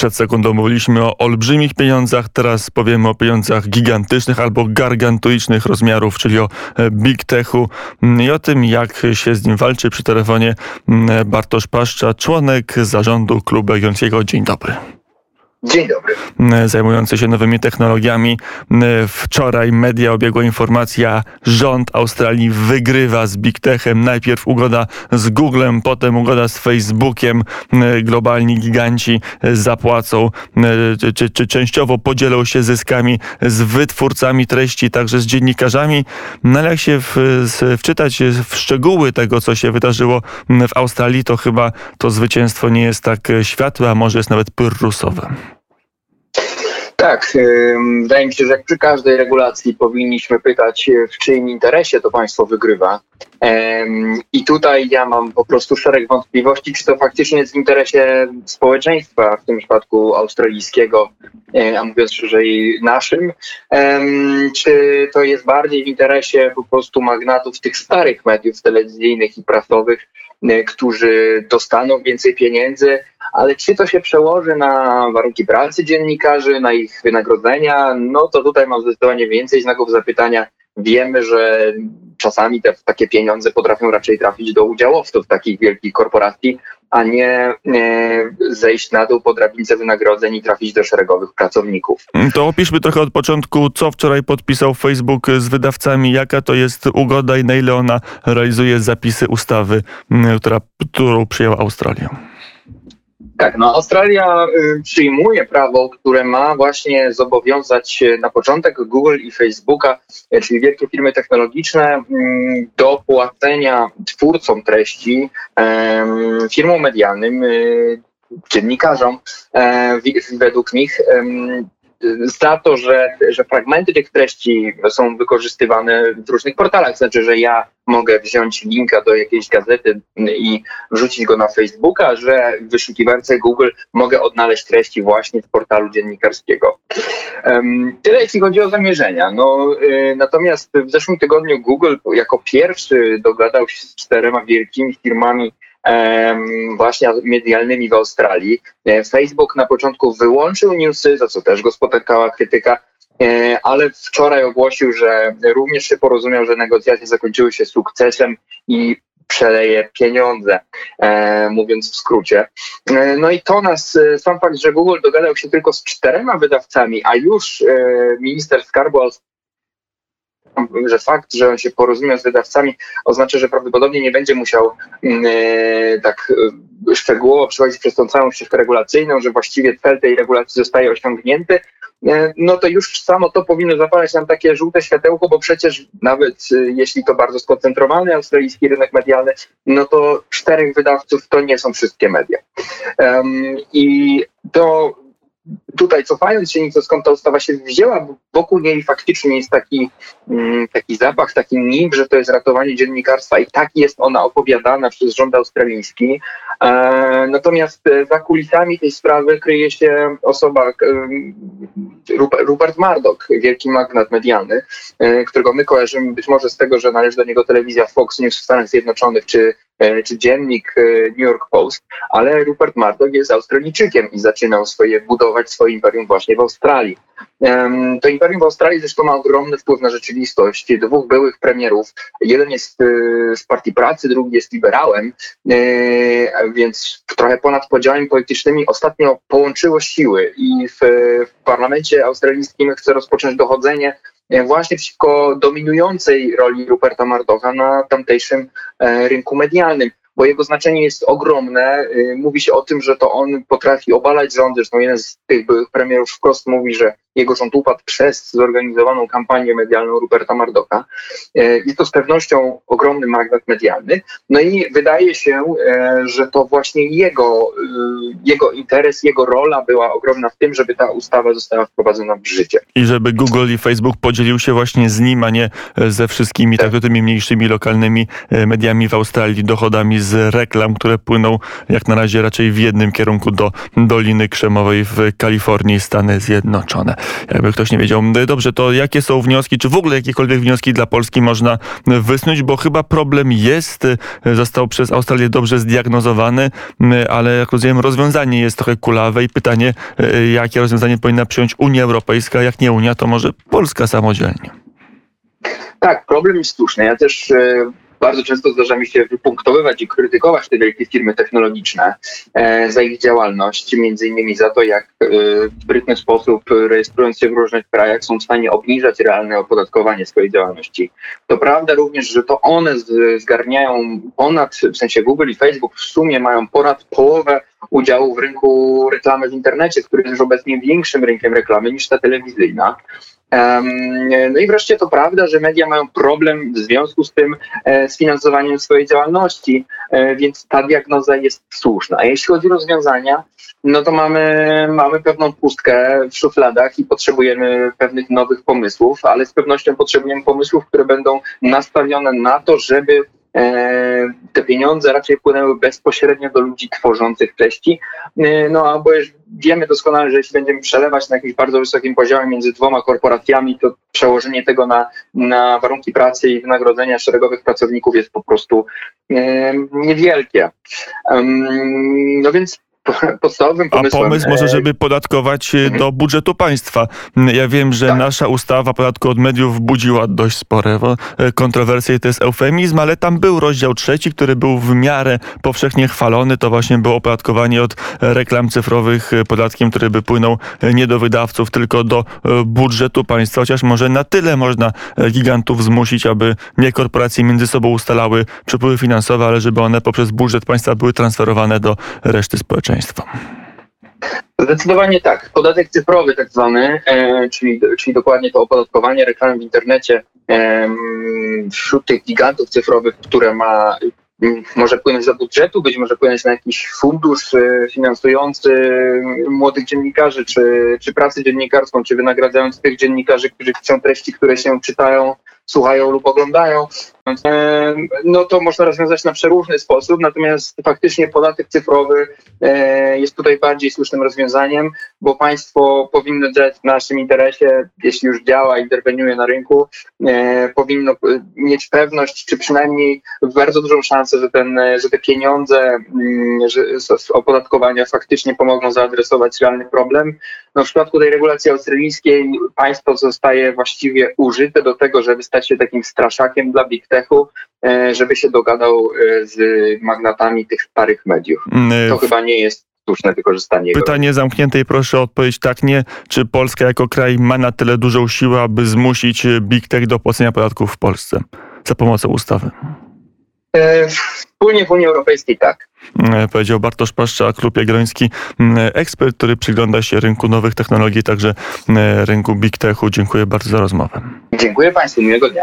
Przed sekundą mówiliśmy o olbrzymich pieniądzach, teraz powiemy o pieniądzach gigantycznych albo gargantuicznych rozmiarów, czyli o e, big techu mm, i o tym, jak się z nim walczy przy telefonie mm, Bartosz Paszcza, członek zarządu klubu Jagiellońskiego. Dzień dobry. Dzień dobry. Zajmujący się nowymi technologiami. Wczoraj media obiegła informacja, rząd Australii wygrywa z Big Techem. Najpierw ugoda z Googlem, potem ugoda z Facebookiem. Globalni giganci zapłacą, czy, czy, czy częściowo podzielą się zyskami z wytwórcami treści, także z dziennikarzami. No ale jak się w, wczytać w szczegóły tego, co się wydarzyło w Australii, to chyba to zwycięstwo nie jest tak światłe, a może jest nawet pyrrusowe. Tak, wydaje mi się, że przy każdej regulacji powinniśmy pytać, w czyim interesie to państwo wygrywa. I tutaj ja mam po prostu szereg wątpliwości, czy to faktycznie jest w interesie społeczeństwa, w tym przypadku australijskiego, a mówiąc szerzej naszym, czy to jest bardziej w interesie po prostu magnatów tych starych mediów telewizyjnych i prasowych, e, którzy dostaną więcej pieniędzy, ale czy to się przełoży na warunki pracy dziennikarzy, na ich wynagrodzenia, no to tutaj mam zdecydowanie więcej znaków zapytania. Wiemy, że czasami te takie pieniądze potrafią raczej trafić do udziałowców takich wielkich korporacji, a nie zejść na dół po drabince wynagrodzeń i trafić do szeregowych pracowników. To opiszmy trochę od początku, co wczoraj podpisał Facebook z wydawcami, jaka to jest ugoda i na ile ona realizuje zapisy ustawy, która, którą przyjęła Australia. Tak, no Australia y, przyjmuje prawo, które ma właśnie zobowiązać na początek Google i Facebooka, y, czyli wielkie firmy technologiczne, mm, do płacenia twórcom treści, firmom medialnym, y, dziennikarzom, e, według nich za to, że, że fragmenty tych treści są wykorzystywane w różnych portalach. Znaczy, że ja mogę wziąć linka do jakiejś gazety i wrzucić go na Facebooka, że w wyszukiwarce Google mogę odnaleźć treści właśnie w portalu dziennikarskiego. Um, tyle jeśli chodzi o zamierzenia. No, y, natomiast w zeszłym tygodniu Google jako pierwszy dogadał się z czterema wielkimi firmami właśnie medialnymi w Australii. E, Facebook na początku wyłączył newsy, za co też go spotykała krytyka, e, ale wczoraj ogłosił, że również się porozumiał, że negocjacje zakończyły się sukcesem i przeleje pieniądze, e, mówiąc w skrócie. no i to nas, sam fakt, że Google dogadał się tylko z czterema wydawcami, a już minister skarbu że fakt, że on się porozumiał z wydawcami, oznacza, że prawdopodobnie nie będzie musiał e, tak e, szczegółowo przechodzić przez tą całą ścieżkę regulacyjną, że właściwie cel tej regulacji zostaje osiągnięty, e, no to już samo to powinno zapalać nam takie żółte światełko, bo przecież nawet jeśli to bardzo skoncentrowany australijski rynek medialny, no to czterech wydawców to nie są wszystkie media. I to tutaj cofając się nieco skąd ta ustawa się wzięła, wokół niej faktycznie jest taki, mm, taki zapach, taki nim, że to jest ratowanie dziennikarstwa i tak jest ona opowiadana przez rząd australijski. E, natomiast za kulisami tej sprawy kryje się osoba e, Rupert Murdoch, wielki magnat medialny, e, którego my kojarzymy być może z tego, że należy do niego telewizja Fox News w Stanach Zjednoczonych czy czy dziennik New York Post, ale Rupert Murdoch jest Australijczykiem i zaczynał swoje budować swoje imperium właśnie w Australii. To imperium w Australii zresztą ma ogromny wpływ na rzeczywistość. Dwóch byłych premierów, jeden jest y, z Partii Pracy, drugi jest liberałem, więc trochę ponad podziałami politycznymi ostatnio połączyło siły i w, w parlamencie australijskim chce rozpocząć dochodzenie właśnie przeciwko dominującej roli Ruperta Mardocha na tamtejszym e, rynku medialnym bo jego znaczenie jest ogromne. Y, mówi się o tym, że to on potrafi obalać rządy. Zresztą jeden z tych byłych premierów wprost mówi, że jego rząd upadł przez zorganizowaną kampanię medialną Ruperta Mardoka. Y, jest to z pewnością ogromny magnat medialny. No i wydaje się, y, że to właśnie jego, jego interes, jego rola była ogromna w tym, żeby ta ustawa została wprowadzona w życie. I żeby Google i Facebook podzielił się właśnie z nim, a nie ze wszystkimi tak. tak tymi mniejszymi lokalnymi mediami w Australii, dochodami z reklam, które płyną jak na razie raczej w jednym kierunku do Doliny Krzemowej w Kalifornii, Stany Zjednoczone. jakby ktoś nie wiedział. Dobrze, to jakie są wnioski, czy w ogóle jakiekolwiek wnioski dla Polski można wysnuć, bo chyba problem jest, został przez Australię dobrze zdiagnozowany, ale jak rozumiem, rozwiązanie jest trochę kulawe i pytanie, jakie rozwiązanie powinna przyjąć Unia Europejska, jak nie Unia, to może Polska samodzielnie. Tak, problem jest słuszny. Ja też e, bardzo często zdarza mi się wypunktowywać i krytykować te wielkie firmy technologiczne e, za ich działalność, między innymi za to, jak e, w sprytny sposób, rejestrując się w różnych krajach, są w stanie obniżać realne opodatkowanie swojej działalności. To prawda również, że to one zgarniają ponad, w sensie Google i Facebook w sumie mają ponad połowę udziału w rynku reklamy w internecie, który jest już obecnie większym rynkiem reklamy niż ta telewizyjna. No i wreszcie to prawda, że media mają problem w związku z tym e, z finansowaniem swojej działalności, e, więc ta diagnoza jest słuszna. A jeśli chodzi o rozwiązania, no to mamy, mamy pewną pustkę w szufladach i potrzebujemy pewnych nowych pomysłów, ale z pewnością potrzebujemy pomysłów, które będą nastawione na to, żeby E, te pieniądze raczej płynęły bezpośrednio do ludzi tworzących treści. E, no bo już wiemy doskonale, że jeśli będziemy przelewać na jakimś bardzo wysokim poziomie między dwoma korporacjami, to przełożenie tego na, na warunki pracy i wynagrodzenia szeregowych pracowników jest po prostu e, niewielkie. No więc podstawowym pomysłem. A pomysł może, żeby podatkować mhm. do budżetu państwa. Ja wiem, że tak. nasza ustawa podatku od mediów budziła dość spore e, kontrowersje to jest eufemizm, ale tam był rozdział trzeci, który był w miarę powszechnie chwalony. To właśnie było opodatkowanie od reklam cyfrowych e, podatkiem, który by płynął nie do wydawców, tylko do budżetu państwa. Chociaż może na tyle można gigantów zmusić, aby nie korporacje między sobą ustalały przepływy finansowe, ale żeby one poprzez budżet państwa były transferowane do reszty społeczeństwa społeczeństwo? Zdecydowanie tak. Podatek cyfrowy tak zwany, e, czyli, czyli dokładnie to opodatkowanie reklamy w internecie e, wśród tych gigantów cyfrowych, które ma może płynąć do budżetu, być może płynąć na jakiś fundusz e, finansujący młodych dziennikarzy, czy, czy pracę dziennikarską, czy wynagradzając tych dziennikarzy, którzy chcą treści, które się czytają słuchają lub oglądają, e, no to można rozwiązać na przeróżny sposób, natomiast faktycznie podatek cyfrowy e, jest tutaj bardziej słusznym rozwiązaniem, bo państwo powinno działać w naszym interesie, jeśli już działa, interweniuje na rynku, e, powinno mieć pewność, czy przynajmniej bardzo dużą szansę, że, ten, że te pieniądze mm, że z opodatkowania faktycznie pomogą zaadresować realny problem. No w przypadku tej regulacji australijskiej państwo zostaje właściwie użyte do tego, żeby stać się takim straszakiem dla big techu, e, żeby się dogadał e, z magnatami tych starych mediów. Mm, to chyba nie jest słuszne wykorzystanie. Pytanie zamknięte i proszę o odpowiedź tak, nie. Czy Polska jako kraj ma na tyle dużą siłę, aby zmusić Big Tech do płacenia podatków w Polsce za pomocą ustawy? E, wspólnie w Unii Europejskiej tak. E, powiedział Bartosz Paszcza, Klub Jagielloński, ekspert, który przygląda się rynku nowych technologii, także rynku Big Techu. Dziękuję bardzo za rozmowę. Dziękuję Państwu, miłego dnia.